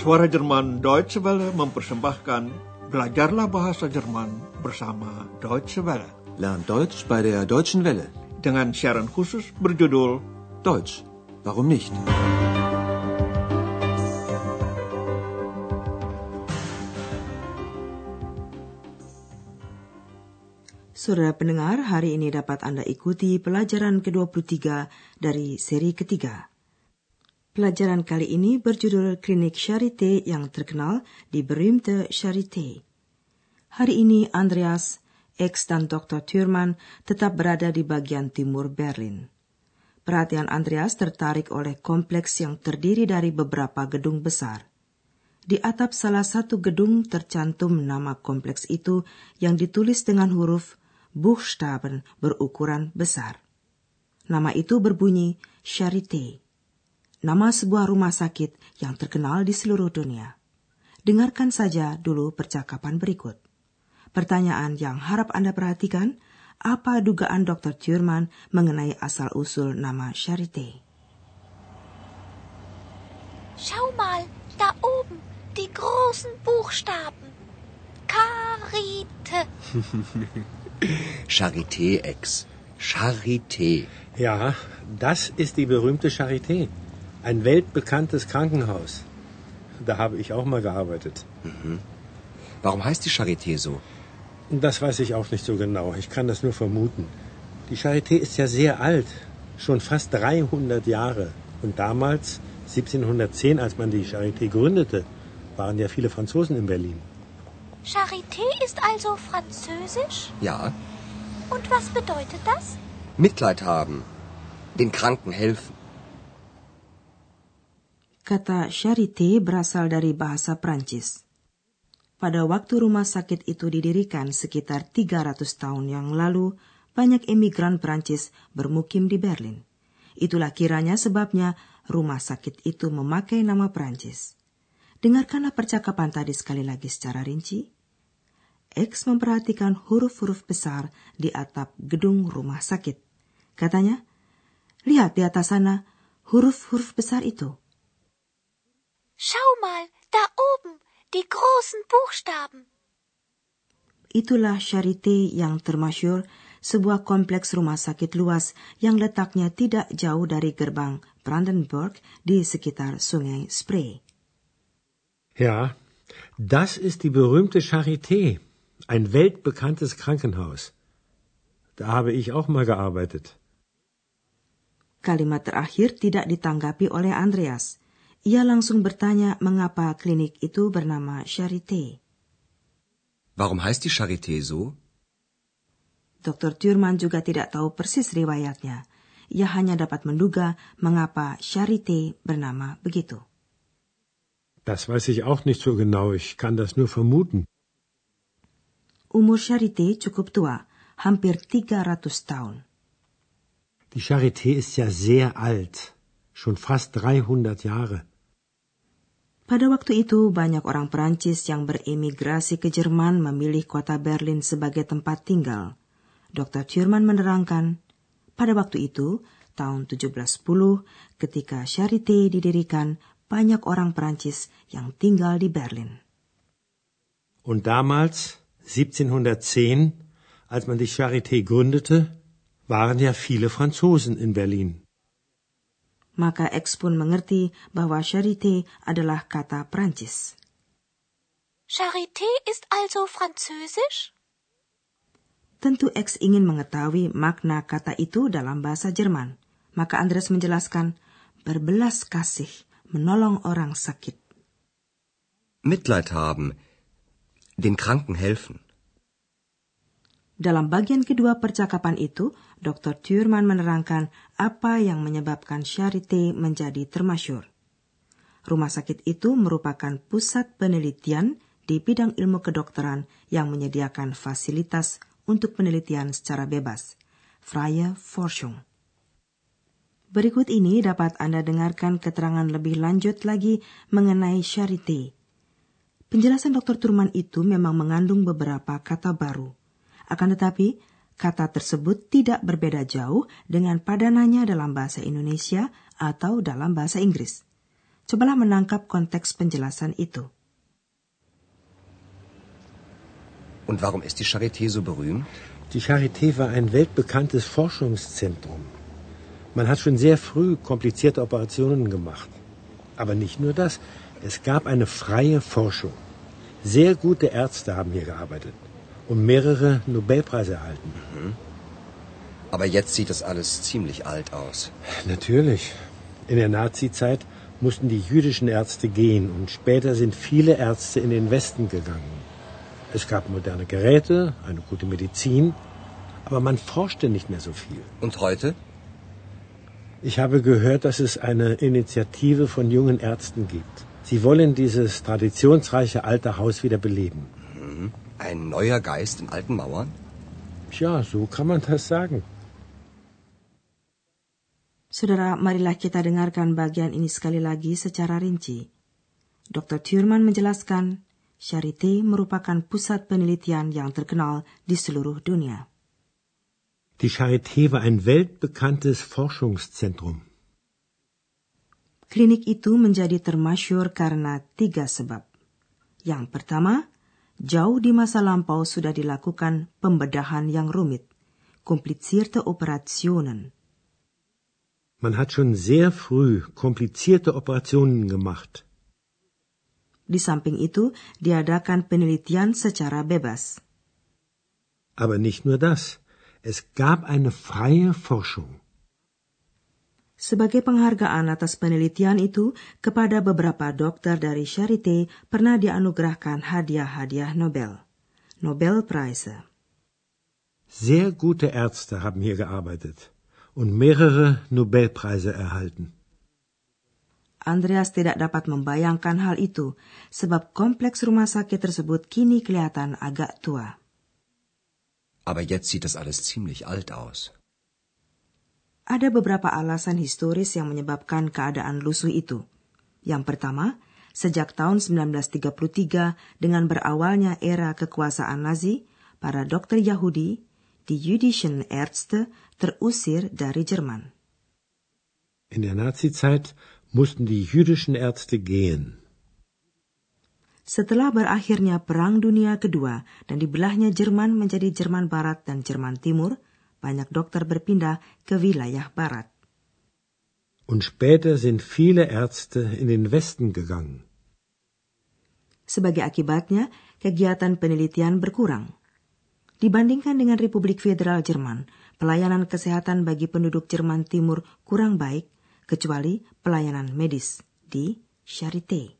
Suara Jerman Deutsche Welle mempersembahkan Belajarlah Bahasa Jerman bersama Deutsche Welle. Lernt Deutsch bei der Deutschen Welle. Dengan siaran khusus berjudul Deutsch, warum nicht? Saudara pendengar, hari ini dapat Anda ikuti pelajaran ke-23 dari seri ketiga. Pelajaran kali ini berjudul Klinik Charité yang terkenal di Berühmte Charité. Hari ini Andreas, X dan Dr. Thurman tetap berada di bagian timur Berlin. Perhatian Andreas tertarik oleh kompleks yang terdiri dari beberapa gedung besar. Di atap salah satu gedung tercantum nama kompleks itu yang ditulis dengan huruf Buchstaben berukuran besar. Nama itu berbunyi Charité, nama sebuah rumah sakit yang terkenal di seluruh dunia. Dengarkan saja dulu percakapan berikut. Pertanyaan yang harap Anda perhatikan, apa dugaan Dr. Thurman mengenai asal-usul nama Charité? Schau mal, da oben, die großen Buchstaben. Karite. Charité, Ex. Charité. Ja, das ist die berühmte Charité. Ein weltbekanntes Krankenhaus. Da habe ich auch mal gearbeitet. Warum heißt die Charité so? Das weiß ich auch nicht so genau. Ich kann das nur vermuten. Die Charité ist ja sehr alt. Schon fast 300 Jahre. Und damals, 1710, als man die Charité gründete, waren ja viele Franzosen in Berlin. Charité ist also französisch? Ja, Und was bedeutet das? Mitleid haben. Den Kranken helfen. Kata charité berasal dari bahasa Prancis. Pada waktu rumah sakit itu didirikan sekitar 300 tahun yang lalu, banyak emigran Prancis bermukim di Berlin. Itulah kiranya sebabnya rumah sakit itu memakai nama Prancis. Dengarkanlah percakapan tadi sekali lagi secara rinci. X memperhatikan huruf-huruf besar di atap gedung rumah sakit. Katanya, lihat di atas sana huruf-huruf besar itu. Schau mal, da oben, die großen Buchstaben. Itulah Charité yang termasyur, sebuah kompleks rumah sakit luas yang letaknya tidak jauh dari gerbang Brandenburg di sekitar sungai Spree. Ja, das ist die berühmte Charité. Ein weltbekanntes Krankenhaus. Da habe ich auch mal gearbeitet. Kalimat terakhir tidak ditanggapi oleh Andreas. Ia langsung bertanya mengapa klinik itu bernama Charité. Warum heißt die Charité so? Dr. Thurman juga tidak tahu persis riwayatnya. Ia hanya dapat menduga mengapa Charité bernama begitu. Das weiß ich auch nicht so genau. Ich kann das nur vermuten. Umur Charité cukup tua, hampir 300 tahun. Die Charité ist ja sehr alt. Schon fast 300 Jahre. Pada waktu itu, banyak orang Perancis yang beremigrasi ke Jerman memilih kota Berlin sebagai tempat tinggal. Dr. Thurman menerangkan, pada waktu itu, tahun 1710, ketika Charité didirikan, banyak orang Perancis yang tinggal di Berlin. Und damals, 1710, als man die Charité gründete, waren ja viele Franzosen in Berlin. Maka X pun mengerti bahwa Charité adalah kata Prancis. Charité ist also französisch? Tentu X ingin mengetahui makna kata itu dalam bahasa Jerman. Maka Andres menjelaskan, berbelas kasih, menolong orang sakit. Mitleid haben. Den Kranken helfen. Dalam bagian kedua percakapan itu, Dr. Thurman menerangkan apa yang menyebabkan Charité menjadi termasyur. Rumah sakit itu merupakan pusat penelitian di bidang ilmu kedokteran yang menyediakan fasilitas untuk penelitian secara bebas, freie Forschung. Berikut ini dapat Anda dengarkan keterangan lebih lanjut lagi mengenai Charité. Penjelasan Dr. Thurman itu memang mengandung beberapa kata baru. Akan tetapi, kata tersebut tidak berbeda jauh dengan padanannya dalam bahasa Indonesia atau dalam bahasa Inggris. Cobalah menangkap konteks penjelasan itu. Und warum ist die Charité so berühmt? Die Charité war ein weltbekanntes Forschungszentrum. Man hat schon sehr früh komplizierte Operationen gemacht. Aber nicht nur das, es gab eine freie Forschung. Sehr gute Ärzte haben hier gearbeitet und mehrere Nobelpreise erhalten. Mhm. Aber jetzt sieht das alles ziemlich alt aus. Natürlich. In der Nazizeit mussten die jüdischen Ärzte gehen und später sind viele Ärzte in den Westen gegangen. Es gab moderne Geräte, eine gute Medizin, aber man forschte nicht mehr so viel. Und heute? Ich habe gehört, dass es eine Initiative von jungen Ärzten gibt. Sie wollen dieses traditionsreiche alte Haus wieder beleben. Ein neuer Geist in alten Mauern? Tja, so kann man das sagen. Saudara, marilah kita dengarkan bagian ini sekali lagi secara rinci. Dr. Thurman menjelaskan Charité merupakan pusat penelitian yang terkenal di seluruh dunia. Die Charité war ein weltbekanntes Forschungszentrum. Klinik itu menjadi termasyur karena tiga sebab. Yang pertama, jauh di masa lampau sudah dilakukan pembedahan yang rumit, komplizierte Operationen. Man hat schon sehr früh komplizierte Operationen gemacht. Di samping itu, diadakan penelitian secara bebas. Aber nicht nur das. Es gab eine freie Forschung. Sebagai penghargaan atas penelitian itu, kepada beberapa dokter dari Charité pernah dianugerahkan hadiah-hadiah Nobel. Nobel Preise. Sehr gute Ärzte haben hier gearbeitet und mehrere Nobelpreise erhalten. Andreas tidak dapat membayangkan hal itu, sebab kompleks rumah sakit tersebut kini kelihatan agak tua. Aber jetzt sieht das alles ziemlich alt aus. Ada beberapa alasan historis yang menyebabkan keadaan lusuh itu. Yang pertama, sejak tahun 1933 dengan berawalnya era kekuasaan Nazi, para dokter Yahudi, die jüdischen Ärzte, terusir dari Jerman. In der Nazizeit mussten die jüdischen Ärzte gehen. Setelah berakhirnya Perang Dunia Kedua dan dibelahnya Jerman menjadi Jerman Barat dan Jerman Timur, banyak dokter berpindah ke wilayah Barat. Und später sind viele Ärzte in den Westen gegangen. Sebagai akibatnya, kegiatan penelitian berkurang. Dibandingkan dengan Republik Federal Jerman, pelayanan kesehatan bagi penduduk Jerman Timur kurang baik kecuali pelayanan medis di Charité.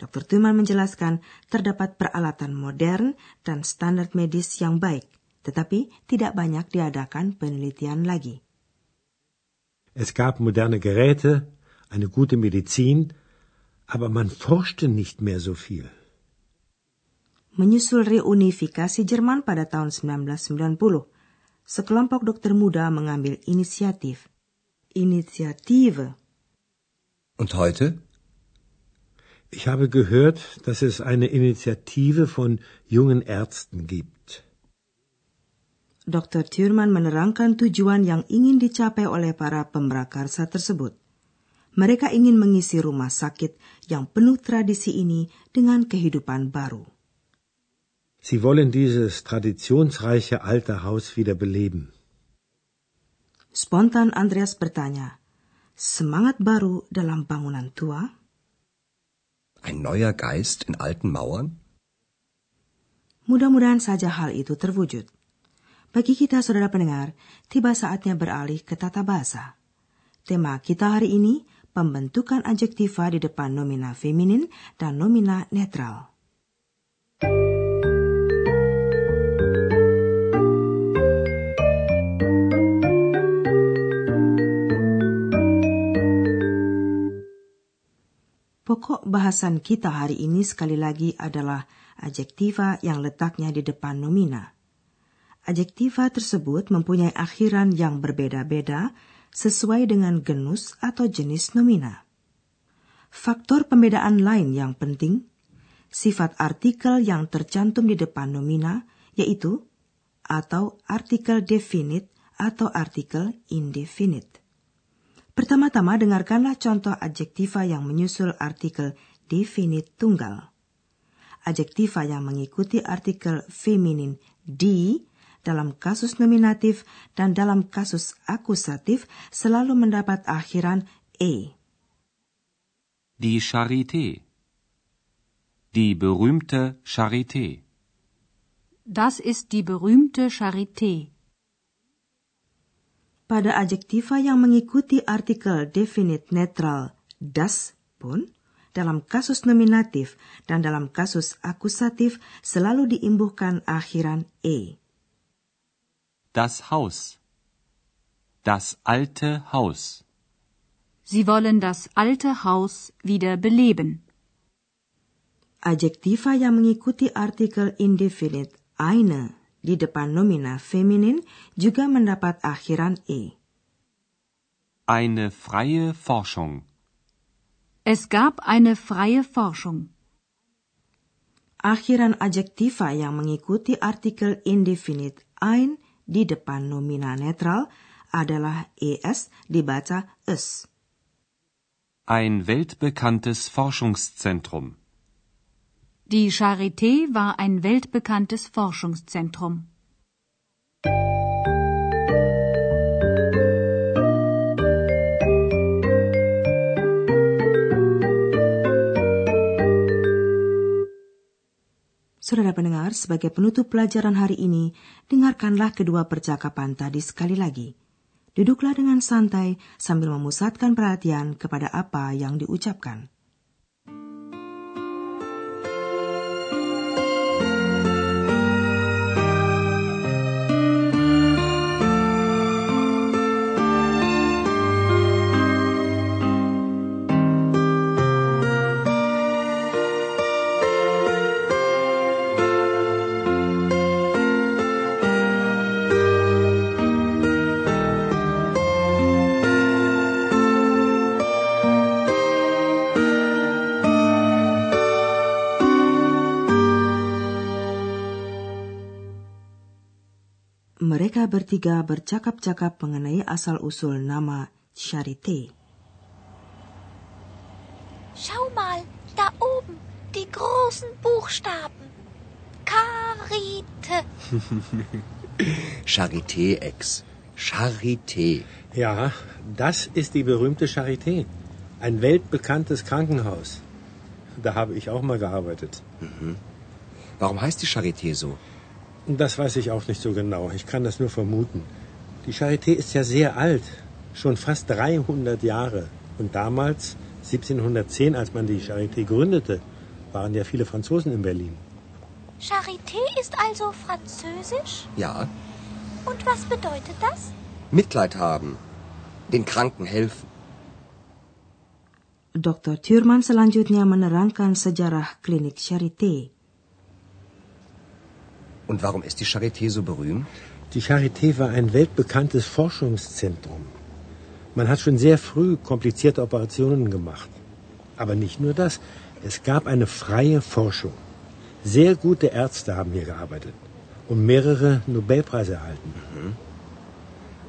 Dr. Tuman menjelaskan terdapat peralatan modern dan standar medis yang baik, tetapi tidak banyak diadakan penelitian lagi. Es gab moderne Geräte, eine gute Medizin, aber man forschte nicht mehr so viel. Menyusul reunifikasi Jerman pada tahun 1990, sekelompok dokter muda mengambil inisiatif Initiative. Und heute? Ich habe gehört, dass es eine Initiative von jungen Ärzten gibt. Dr. Thurman menerangkan tujuan yang ingin dicapai oleh para pemrakarsa tersebut. Mereka ingin mengisi rumah sakit yang penuh tradisi ini dengan kehidupan baru. Sie wollen dieses traditionsreiche alte Haus wieder beleben. Spontan Andreas bertanya, semangat baru dalam bangunan tua? Ein neuer Geist in alten Mauern? Mudah-mudahan saja hal itu terwujud. Bagi kita saudara pendengar, tiba saatnya beralih ke tata bahasa. Tema kita hari ini, pembentukan adjektiva di depan nomina feminin dan nomina netral. Pokok bahasan kita hari ini sekali lagi adalah adjektiva yang letaknya di depan nomina. Adjektiva tersebut mempunyai akhiran yang berbeda-beda sesuai dengan genus atau jenis nomina. Faktor pembedaan lain yang penting, sifat artikel yang tercantum di depan nomina, yaitu atau artikel definite atau artikel indefinite. Pertama-tama dengarkanlah contoh adjektiva yang menyusul artikel definite tunggal. Adjektiva yang mengikuti artikel feminin di dalam kasus nominatif dan dalam kasus akusatif selalu mendapat akhiran e. Die Charité. Die berühmte Charité. Das ist die berühmte Charité. Pada adjektiva yang mengikuti artikel definite netral das pun, dalam kasus nominatif dan dalam kasus akusatif selalu diimbuhkan akhiran e. Das Haus. Das alte Haus. Sie wollen das alte Haus wieder beleben. Adjektiva yang mengikuti artikel indefinite eine di depan nomina feminin juga mendapat akhiran e. Eine freie Forschung. Es gab eine freie Forschung. Akhiran adjektiva yang mengikuti artikel indefinite ein di depan nomina netral adalah es dibaca es. Ein weltbekanntes Forschungszentrum. Die Charité war ein weltbekanntes Forschungszentrum. Saudara pendengar, sebagai penutup pelajaran hari ini, dengarkanlah kedua percakapan tadi sekali lagi. Duduklah dengan santai sambil memusatkan perhatian kepada apa yang diucapkan. Mereka bertiga bercakap-cakap mengenai asal-usul nama Charité. Schau mal, da oben, die großen Buchstaben. Karite. Charité, Ex. Charité. Ja, das ist die berühmte Charité. Ein weltbekanntes Krankenhaus. Da habe ich auch mal gearbeitet. Warum heißt die Charité so? Das weiß ich auch nicht so genau. Ich kann das nur vermuten. Die Charité ist ja sehr alt. Schon fast 300 Jahre. Und damals, 1710, als man die Charité gründete, waren ja viele Franzosen in Berlin. Charité ist also französisch? Ja, Und was bedeutet das? Mitleid haben. Den Kranken helfen. Dr. Thurman selanjutnya menerangkan sejarah klinik Charité. Und warum ist die Charité so berühmt? Die Charité war ein weltbekanntes Forschungszentrum. Man hat schon sehr früh komplizierte Operationen gemacht. Aber nicht nur das. Es gab eine freie Forschung. Sehr gute Ärzte haben hier gearbeitet und mehrere Nobelpreise erhalten.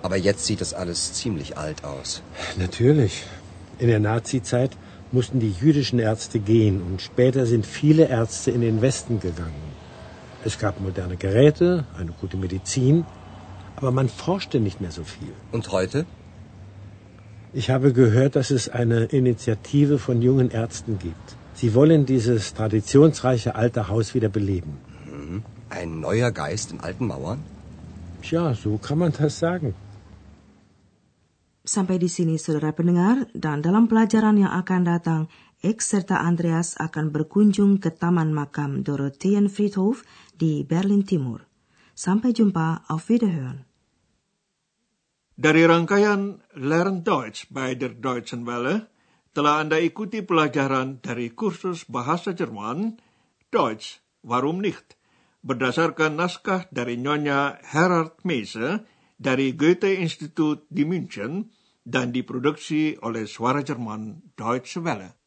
Aber jetzt sieht das alles ziemlich alt aus. Natürlich. In der Nazizeit mussten die jüdischen Ärzte gehen und später sind viele Ärzte in den Westen gegangen. Es gab moderne Geräte, eine gute Medizin, aber man forschte nicht mehr so viel. Und heute? Ich habe gehört, dass es eine Initiative von jungen Ärzten gibt. Sie wollen dieses traditionsreiche alte Haus wieder beleben. Ein neuer Geist in alten Mauern? Tja, so kann man das sagen. Sampai di sini saudara pendengar, dan dalam pelajaran yang akan datang, X serta Andreas akan berkunjung ke Taman Makam Dorotheenfriedhof di Berlin Timur. Sampai jumpa, auf Wiederhören. Dari rangkaian Learn Deutsch bei der Deutschen Welle, telah Anda ikuti pelajaran dari kursus bahasa Jerman, Deutsch, warum nicht, berdasarkan naskah dari Nyonya Herard Meise dari Goethe Institut di München dan diproduksi oleh Suara Jerman Deutsche Welle.